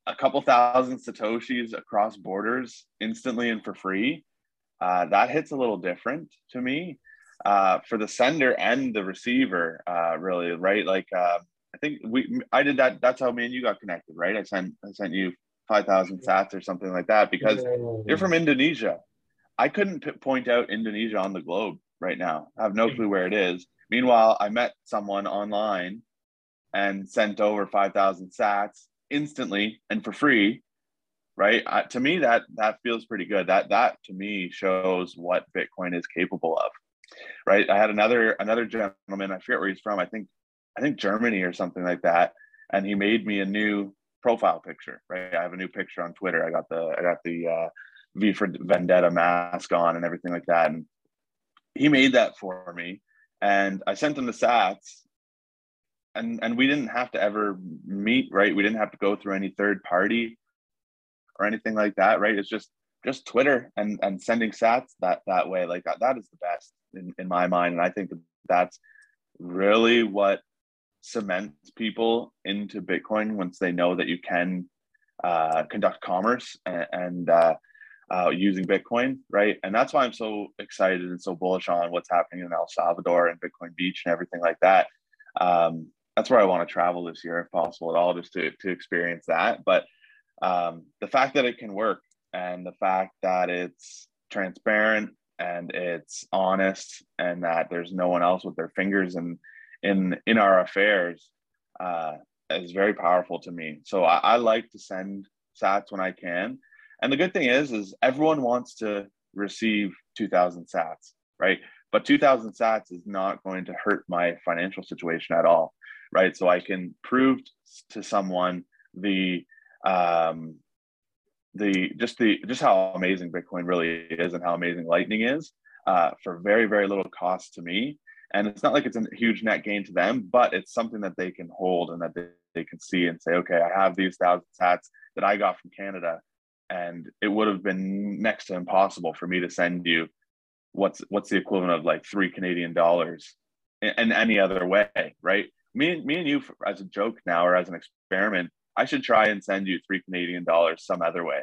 a couple thousand satoshis across borders instantly and for free, uh, that hits a little different to me. Uh, for the sender and the receiver, uh, really, right? Like uh, I think we I did that. That's how me and you got connected, right? I sent I sent you five thousand sats or something like that because you're from Indonesia. I couldn't p- point out Indonesia on the globe right now. I have no clue where it is. Meanwhile, I met someone online and sent over 5,000 sats instantly and for free. Right. Uh, to me, that that feels pretty good. That that to me shows what Bitcoin is capable of. Right. I had another another gentleman. I forget where he's from. I think I think Germany or something like that. And he made me a new profile picture. Right. I have a new picture on Twitter. I got the I got the uh, V for Vendetta mask on and everything like that. And he made that for me. And I sent him the sats and and we didn't have to ever meet right? We didn't have to go through any third party or anything like that right? It's just just twitter and and sending sats that that way. Like that, that is the best in, in my mind. And i think that's really what cements people into bitcoin once they know that you can uh, conduct commerce and, and uh, uh, using bitcoin right? And that's why i'm so excited and so bullish on what's happening in el salvador and bitcoin beach and everything like that. Um, that's where I want to travel this year if possible at all, just to to experience that. But um, the fact that it can work and the fact that it's transparent and it's honest and that there's no one else with their fingers in in in our affairs uh, is very powerful to me. So I, I like to send sats when I can. And the good thing is, is everyone wants to receive 2,000 sats, right? But 2,000 sats is not going to hurt my financial situation at all right? So I can prove to someone the um, the just the just how amazing Bitcoin really is and how amazing Lightning is uh, for very very little cost to me. And it's not like it's a huge net gain to them, but it's something that they can hold and that they, they can see and say, okay, I have these thousand sats that I got from Canada, and it would have been next to impossible for me to send you what's what's the equivalent of like three Canadian dollars in, in any other way, right? Me, me and you as a joke now or as an experiment, I should try and send you three Canadian dollars some other way.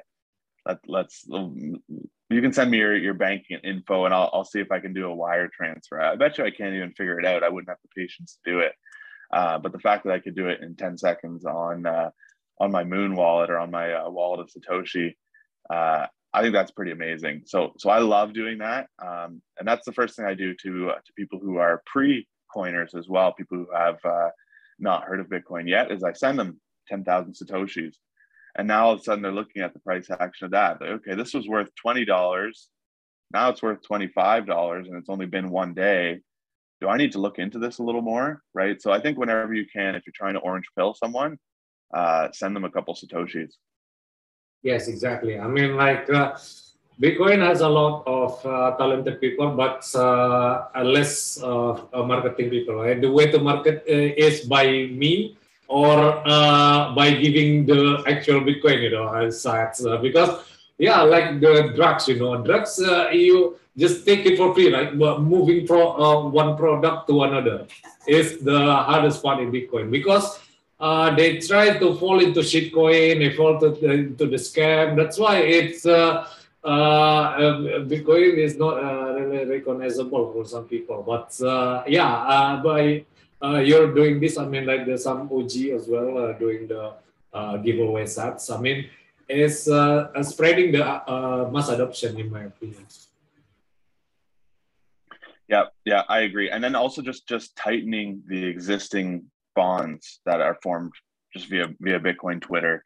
Let, let's you can send me your, your banking info and I'll, I'll see if I can do a wire transfer. I bet you I can't even figure it out. I wouldn't have the patience to do it. Uh, but the fact that I could do it in 10 seconds on uh, on my Muun wallet or on my uh, wallet of Satoshi, uh, I think that's pretty amazing. So so I love doing that, um, and that's the first thing I do to uh, to people who are pre coiners as well, people who have uh, not heard of Bitcoin yet, is I send them 10,000 Satoshis. And now all of a sudden they're looking at the price action of that. Like, okay, this was worth $20. Now it's worth $25 and it's only been one day. Do I need to look into this a little more? Right. So I think whenever you can, if you're trying to orange pill someone, uh, send them a couple Satoshis. Yes, exactly. I mean, like, uh, Bitcoin has a lot of uh, talented people, but uh, less uh, marketing people. Right? The way to market uh, is by me or uh, by giving the actual Bitcoin, you know. Uh, because yeah, like the drugs, you know, drugs you just take it for free, right? But moving from one product to another is the hardest part in Bitcoin because. they try to fall into shitcoin, they fall to, into the scam. That's why it's uh, um, Bitcoin is not uh, really recognizable for some people. But uh, yeah, uh, by uh, you're doing this, I mean, like there's some OG as well uh, doing the uh, giveaway sats. I mean, it's uh, uh, spreading the uh, mass adoption, in my opinion. Yeah, yeah, I agree. And then also just just tightening the existing bonds that are formed just via via Bitcoin Twitter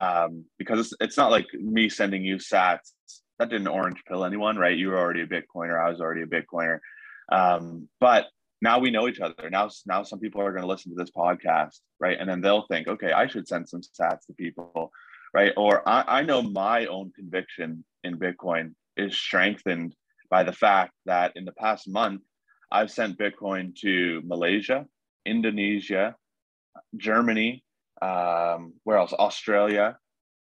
um, because it's, it's not like me sending you sats. That didn't orange pill anyone right? You were already a bitcoiner. I was already a bitcoiner. Um, but now we know each other. Now now some people are going to listen to this podcast right? And then they'll think okay i should send some sats to people right? Or I, I know my own conviction in bitcoin is strengthened by the fact that in the past month i've sent bitcoin to malaysia indonesia germany um, where else? Australia,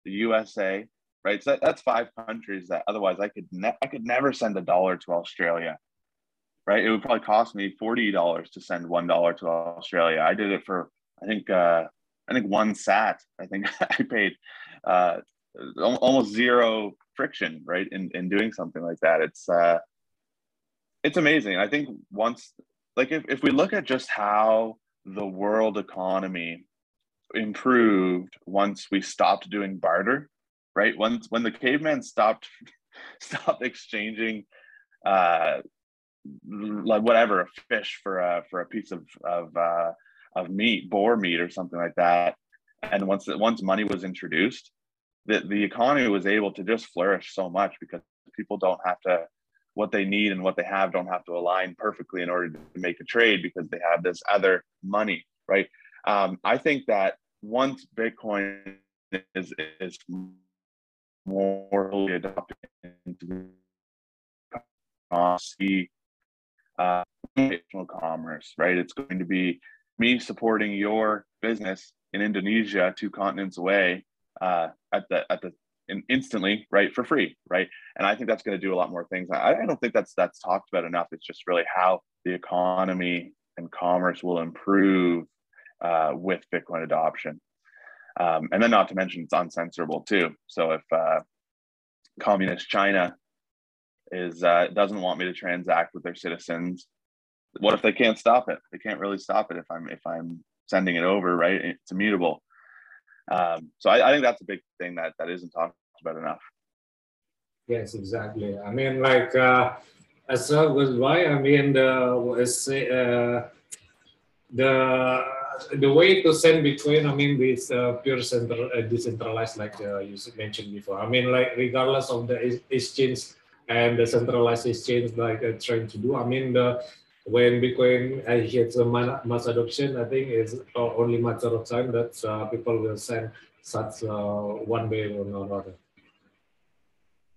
the USA, right? So that, that's five countries that otherwise I could ne- I could never send a dollar to Australia, right? It would probably cost me forty dollars to send one dollar to Australia. I did it for I think uh, I think one sat. I think I paid uh, almost zero friction, right, in in doing something like that. It's uh, it's amazing. I think once like if, if we look at just how the world economy improved once we stopped doing barter, right? Once when the caveman stopped stopped exchanging uh like whatever a fish for a for a piece of of uh of meat, boar meat or something like that. And once once money was introduced, the, the economy was able to just flourish so much because people don't have to what they need and what they have don't have to align perfectly in order to make a trade because they have this other money, right? Um, I think that once Bitcoin is is more adopted into see uh, commerce, right? It's going to be me supporting your business in Indonesia, two continents away, uh, at the at the in, instantly, right, for free, right? And I think that's going to do a lot more things. I, I don't think that's that's talked about enough. It's just really how the economy and commerce will improve uh, with Bitcoin adoption. Um, and then not to mention it's uncensorable too. So if uh, communist China is uh, doesn't want me to transact with their citizens, what if they can't stop it? They can't really stop it if I'm if I'm sending it over, right? It's immutable. Um, so I, I, think that's a big thing that that isn't talked about enough. Yes, exactly. I mean, like uh, as uh, was why I mean the uh, the the way to send between, I mean, this uh, pure central uh, decentralized, like uh, you mentioned before. I mean, like regardless of the exchange and the centralized exchange, like uh, trying to do. I mean, the when Bitcoin uh, hits a mass adoption, I think it's only matter of time that uh, people will send such uh, one way or another.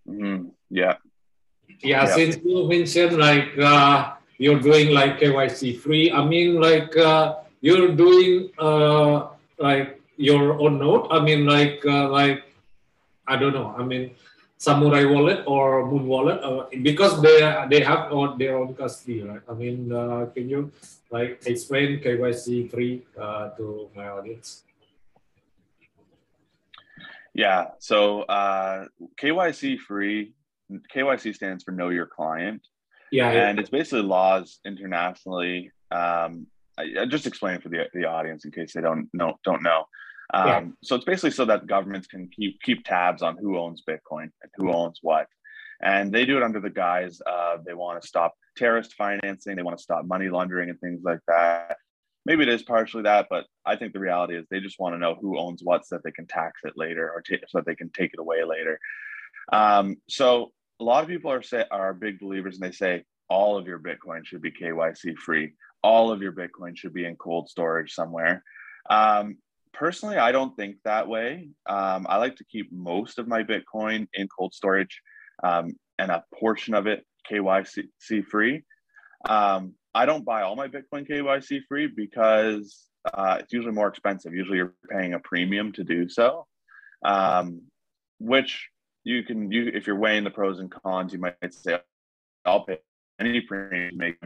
Mm, yeah. yeah. Yeah, since you mentioned like uh, you're doing like KYC free, I mean like uh, you're doing uh, like your own node. I mean like like I don't know. I mean Samurai Wallet or Muun Wallet uh, because they they have on their own custody, right? I mean, uh, can you like explain KYC free uh, to my audience? Yeah, so uh, KYC free, KYC stands for Know Your Client. Yeah, and yeah. it's basically laws internationally. Um, I, I just explain for the, the audience in case they don't know don't know. Um, yeah. So it's basically so that governments can keep keep tabs on who owns Bitcoin and who owns what, and they do it under the guise of they want to stop terrorist financing, they want to stop money laundering and things like that. Maybe it is partially that, but I think the reality is they just want to know who owns what so that they can tax it later or t- so that they can take it away later. Um, so a lot of people are say are big believers and they say all of your Bitcoin should be KYC free. All of your Bitcoin should be in cold storage somewhere. Um, personally, I don't think that way. Um, I like to keep most of my Bitcoin in cold storage um, and a portion of it KYC free. Um, I don't buy all my Bitcoin KYC free because uh, it's usually more expensive. Usually, you're paying a premium to do so, um, which you can you if you're weighing the pros and cons, you might say, "I'll pay any premium to make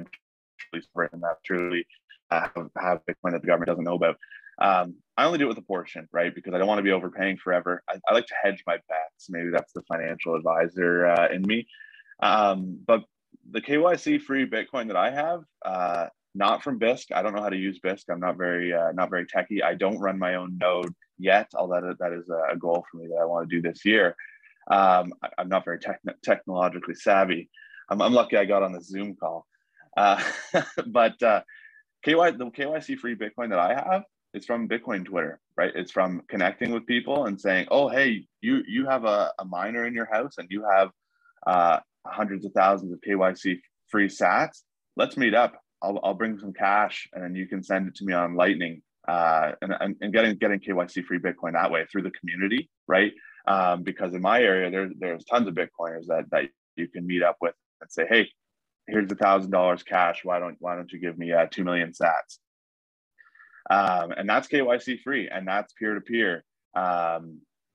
them truly and that truly uh, have, have Bitcoin that the government doesn't know about." Um, I only do it with a portion, right? Because I don't want to be overpaying forever. I, I like to hedge my bets. Maybe that's the financial advisor uh, in me. Um, but the KYC free Bitcoin that I have, uh, not from Bisq. I don't know how to use Bisq. I'm not very uh, not very techy. I don't run my own node yet. Although that is a goal for me that I want to do this year. Um, I, am not very techn- technologically savvy. I'm, I'm, lucky I got on the Zoom call. Uh, but uh, KY, the KYC free Bitcoin that I have, is from Bitcoin Twitter, right? It's from connecting with people and saying, "Oh, hey, you you have a, a miner in your house and you have uh, hundreds of thousands of KYC free Sats. Let's meet up. I'll, I'll bring some cash and then you can send it to me on Lightning." Uh, and, and, and getting getting KYC free Bitcoin that way through the community, right? Um, because in my area, there's there's tons of Bitcoiners that that you can meet up with and say, "Hey, here's a thousand dollars cash. Why don't why don't you give me uh, two million Sats?" um, and that's KYC free, and that's peer to peer.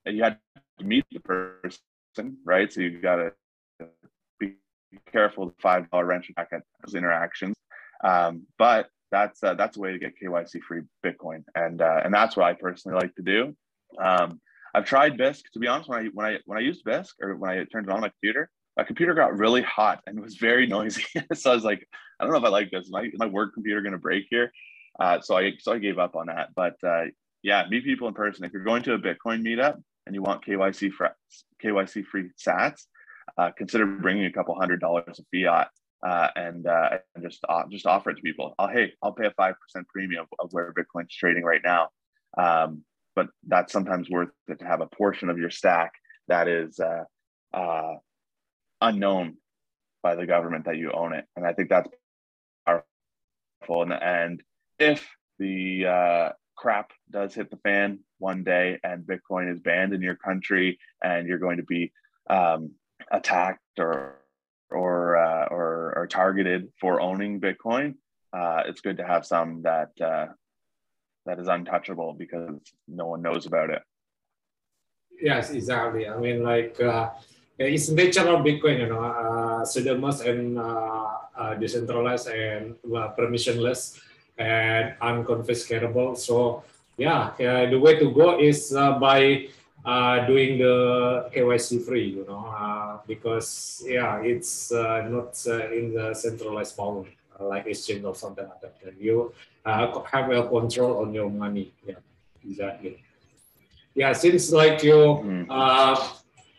You had to meet the person, right? So you've got to be careful the five dollar wrench attack at those interactions. Um, but that's uh, that's a way to get KYC free Bitcoin, and uh, and that's what I personally like to do. Um, I've tried Bisq. To be honest, when I when I when I used Bisq or when I turned it on my computer, my computer got really hot and was very noisy. so I was like, I don't know if I like this. My my work computer going to break here? Uh, so I so I gave up on that. But uh, yeah, meet people in person. If you're going to a Bitcoin meetup and you want KYC free KYC free Sats, uh, consider bringing a couple hundred dollars of fiat uh, and, uh, and just uh, just offer it to people. I'll hey, I'll pay a five percent premium of, where Bitcoin's trading right now. Um, but that's sometimes worth it to have a portion of your stack that is unknown by the government that you own it, and I think that's powerful. And, and if the uh, crap does hit the fan one day and Bitcoin is banned in your country and you're going to be um, attacked or or, uh, or or targeted for owning Bitcoin, uh, it's good to have some that uh, that is untouchable because no one knows about it. Yes, exactly. I mean, like uh, it's nature of Bitcoin, you know, uh, pseudonymous and uh, uh, decentralized and permissionless and unconfiscatable. So yeah, the way to go is uh, by uh, doing the KYC free, you know, uh, because yeah, it's uh, not uh, in the centralized power uh, like exchange or something like that. You have a control on your money. Yeah, exactly. Yeah, since like you, mm-hmm.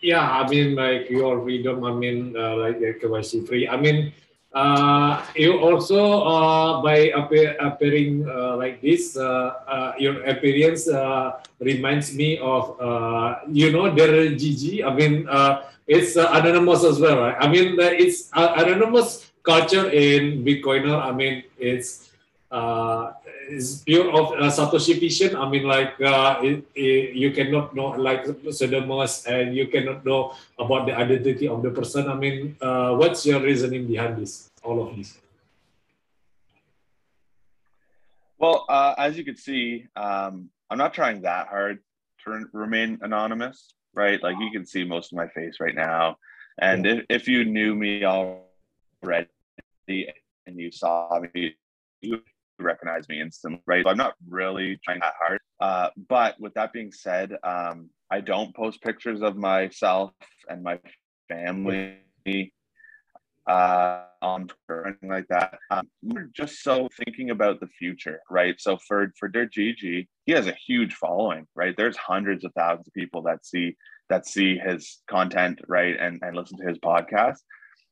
Yeah, I mean like your freedom, I mean like KYC free. I mean uh, you also uh, by appear, appearing uh, like this, uh, uh, your appearance uh, reminds me of you know Dergigi. I mean, it's anonymous as well, right? I mean, it's anonymous culture in Bitcoiner. I mean, it's is pure of uh, Satoshi vision. I mean, like uh, it, it, you cannot know like pseudonymous and you cannot know about the identity of the person. I mean, uh, what's your reasoning behind this? All of this. Well, uh, as you can see, um, I'm not trying that hard to remain anonymous, right? Like you can see most of my face right now, and yeah. if, if you knew me already and you saw me, you recognize me instantly, right? So I'm not really trying that hard. Uh, but with that being said, um, I don't post pictures of myself and my family uh, on Twitter anything like that. Um, we're just so thinking about the future, right? So for for Dergigi, he has a huge following, right? There's hundreds of thousands of people that see that see his content, right, and and listen to his podcast.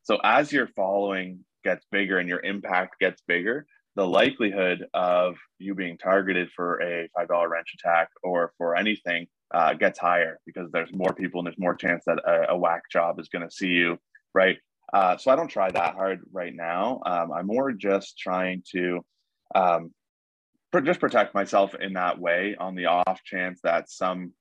So as your following gets bigger and your impact gets bigger, the likelihood of you being targeted for a five dollar wrench attack or for anything uh, gets higher because there's more people and there's more chance that a, a whack job is going to see you, right? Uh, so I don't try that hard right now. Um, I'm more just trying to um, just protect myself in that way on the off chance that some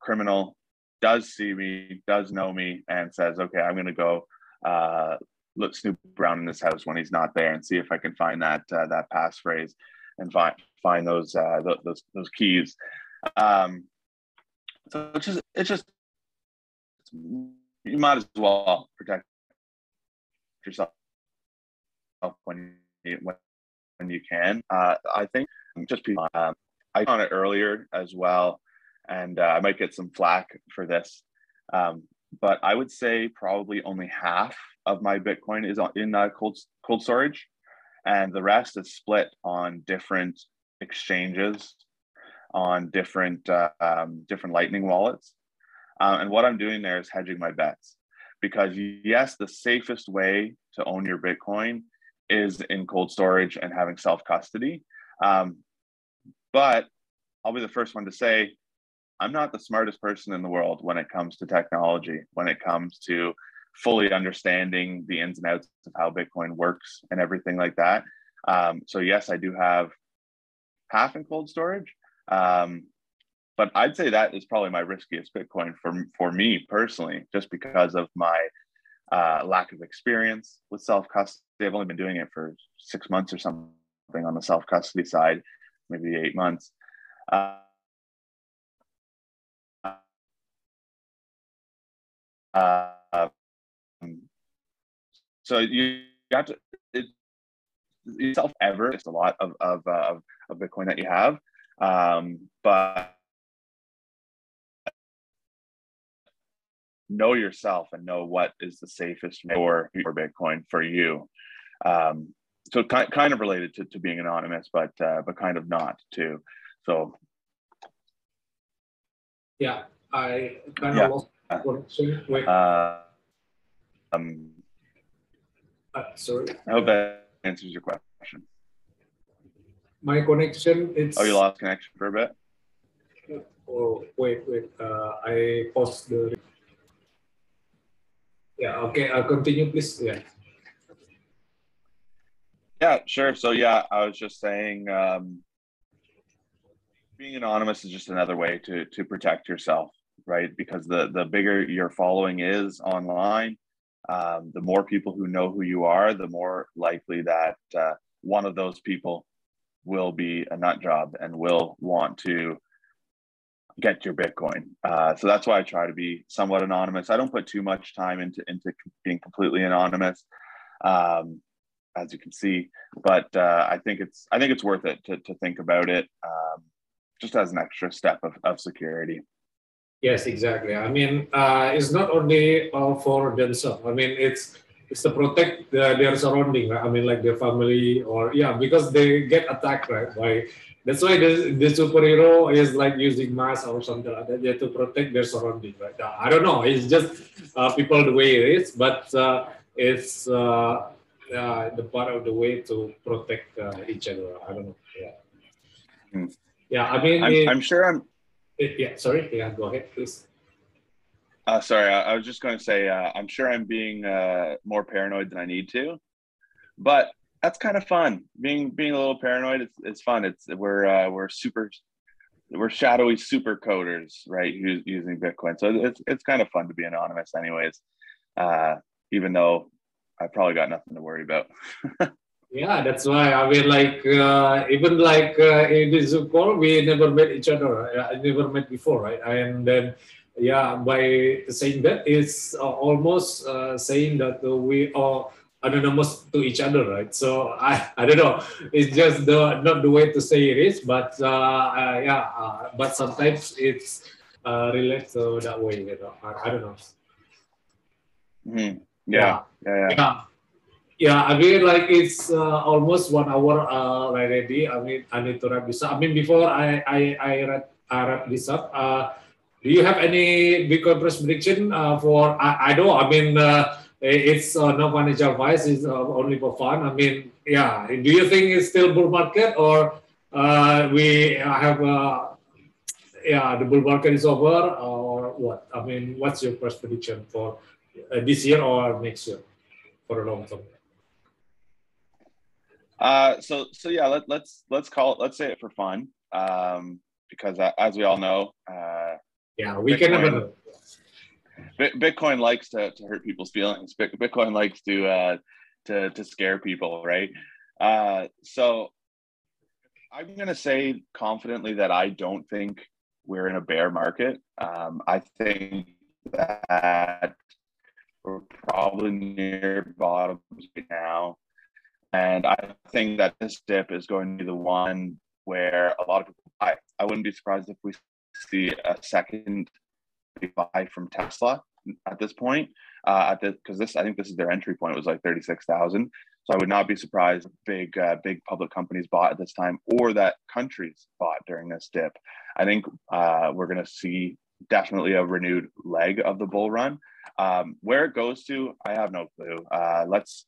criminal does see me, does know me, and says, "Okay, I'm going to go uh, look snoop around in this house when he's not there and see if I can find that uh, that passphrase and find find those uh, those those keys. Um, so it's just it's just you might as well protect yourself when you when, when you can. Uh, I think just people. Um, I on it earlier as well, and uh, I might get some flack for this. Um, but I would say probably only half of my Bitcoin is in uh, cold cold storage, and the rest is split on different exchanges, on different uh, um, different Lightning wallets. Uh, and what I'm doing there is hedging my bets, because yes, the safest way to own your Bitcoin is in cold storage and having self custody. Um, but I'll be the first one to say I'm not the smartest person in the world when it comes to technology, when it comes to fully understanding the ins and outs of how Bitcoin works and everything like that. Um, so yes, I do have half in cold storage, um, but I'd say that is probably my riskiest Bitcoin for for me personally, just because of my uh, lack of experience with self custody. I've only been doing it for six months or something on the self custody side, maybe eight months. Uh, uh, so you have to it, self ever. It's a lot of of, uh, of Bitcoin that you have, um, but know yourself and know what is the safest for your Bitcoin for you. Um, so kind kind of related to, to being anonymous, but uh, but kind of not too. So yeah, I kind Yeah. of Wait, uh, um, uh, sorry. I hope that answers your question. My connection. It's. Oh, you lost connection for a bit. Oh, wait, wait. Uh, I paused the. Yeah. Okay. I'll continue, please. Yeah. Yeah, sure. So yeah, I was just saying, um, being anonymous is just another way to to protect yourself, right? Because the the bigger your following is online, um, the more people who know who you are, the more likely that uh, one of those people will be a nut job and will want to get your Bitcoin. Uh, so that's why I try to be somewhat anonymous. I don't put too much time into into being completely anonymous. Um, as you can see. But uh, I think it's I think it's worth it to, to think about it um, just as an extra step of, of security. Yes, exactly. I mean, uh, it's not only uh, for themselves. I mean, it's it's to protect the, their surrounding. Right? I mean, like their family or yeah, because they get attacked, right? By that's why the, the superhero is like using mask or something like that yeah, to protect their surrounding, right? Uh, I don't know. It's just uh, people the way it is, but uh, it's uh, uh, the part of the way to protect uh, each other. I don't know. Yeah. Hmm. Yeah, I mean, I'm, it- I'm sure I'm. Yeah. Sorry. Yeah, go ahead, please. Uh, sorry, I, I was just going to say uh, I'm sure I'm being uh, more paranoid than I need to, but that's kind of fun. Being being a little paranoid, it's, it's fun. It's we're uh, we're super we're shadowy super coders, right? Us- Using Bitcoin, so it's it's kind of fun to be anonymous, anyways. Uh, even though I've probably got nothing to worry about. Yeah, that's why I mean, like uh, even like uh, in this call, we never met each other. I never met before, right? And then, yeah, by saying that, it's uh, almost uh, saying that uh, we are anonymous to each other, right? So I, I don't know. It's just the not the way to say it is, but uh, uh, yeah, uh, but sometimes it's uh, relates to that way. You know, I, I don't know. Mhm. Yeah, yeah, yeah. Yeah. Yeah, I mean, like it's uh, almost one hour uh, already. I mean, I need to wrap this up. I mean, before I I I wrap, I wrap this up, uh, do you have any Bitcoin price prediction uh, for? I, I know. I mean, uh, it's uh, no financial advice. It's uh, only for fun. I mean, yeah. Do you think it's still bull market or uh, we have? Uh, yeah, the bull market is over or what? I mean, what's your prediction for uh, this year or next year for a long term? Uh, so so yeah, let, let's let's call it. Let's say it for fun, um, because uh, as we all know, uh, Yeah, we can Bitcoin. know. Bit- Bitcoin likes to, to hurt people's feelings. Bitcoin likes to uh, to to scare people, right? Uh, so I'm gonna say confidently that I don't think we're in a bear market. Um, I think that we're probably near bottoms right now, and I think that this dip is going to be the one where a lot of people buy. I wouldn't be surprised if we see a second buy from Tesla at this point. Uh, at the because this I think this is their entry point was like thirty six thousand. So I would not be surprised if big uh, big public companies bought at this time or that countries bought during this dip. I think uh, we're going to see definitely a renewed leg of the bull run. Um, where it goes to, I have no clue. Uh, let's.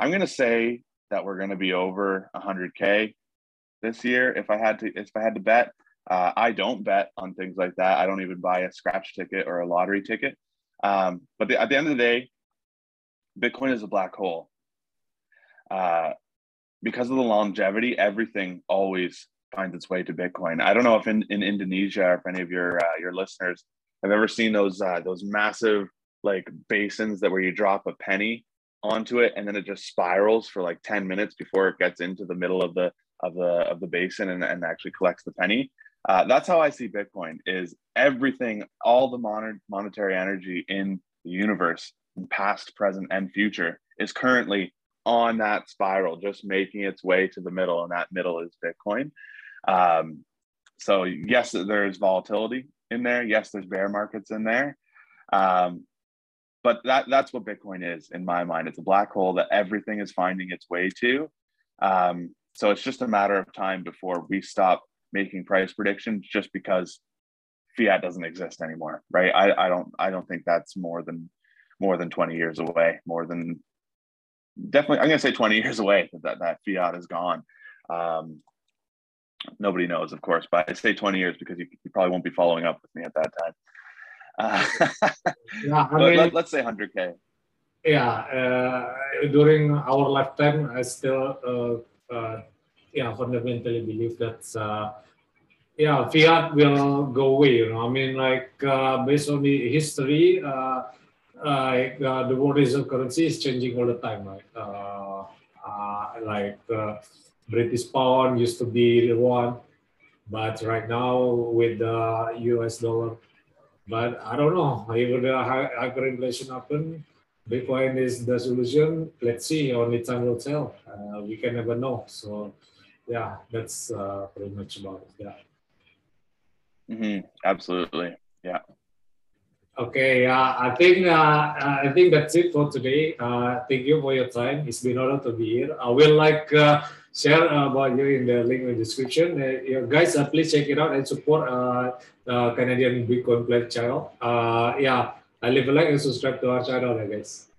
I'm going to say that we're going to be over 100k this year. If I had to, if I had to bet, uh, I don't bet on things like that. I don't even buy a scratch ticket or a lottery ticket. Um, but the, at the end of the day, Bitcoin is a black hole. Uh, because of the longevity, everything always finds its way to Bitcoin. I don't know if in, in Indonesia or if any of your uh, your listeners have ever seen those uh, those massive like basins that where you drop a penny onto it and then it just spirals for like 10 minutes before it gets into the middle of the of the of the basin and, and actually collects the penny. Uh, that's how I see Bitcoin is everything, all the mon- monetary energy in the universe, past, present, and future, is currently on that spiral, just making its way to the middle, and that middle is Bitcoin. Um, so yes, there's volatility in there. Yes, there's bear markets in there. Um, but that that's what Bitcoin is in my mind. It's a black hole that everything is finding its way to. Um, so it's just a matter of time before we stop making price predictions just because fiat doesn't exist anymore, right? I, I don't I don't think that's more than more than 20 years away, more than definitely I'm gonna say 20 years away that that fiat is gone. Um, nobody knows, of course, but I say 20 years because you, you probably won't be following up with me at that time. Uh, yeah, I mean, let, us say 100k. Yeah, uh, during our lifetime, I still, uh, uh yeah, fundamentally believe that, uh, yeah, fiat will go away. You know, I mean, like uh, based on the history, like the world reserve currency is changing all the time, right? like British pound used to be the one, but right now with the US dollar, but I don't know if the hyperinflation happen, Bitcoin is the solution. Let's see. Only time will tell. Uh, we can never know. So, yeah, that's uh, pretty much about it. Yeah. Mm-hmm. Absolutely. Yeah. Okay, uh, I think uh, I think that's it for today. Uh, thank you for your time. It's been an honor to be here. I will like uh, share about you in the link in the description. Uh, guys, uh, please check it out and support uh, Canadian Bitcoin Pleb channel. Uh, yeah, leave a like and subscribe to our channel, guys.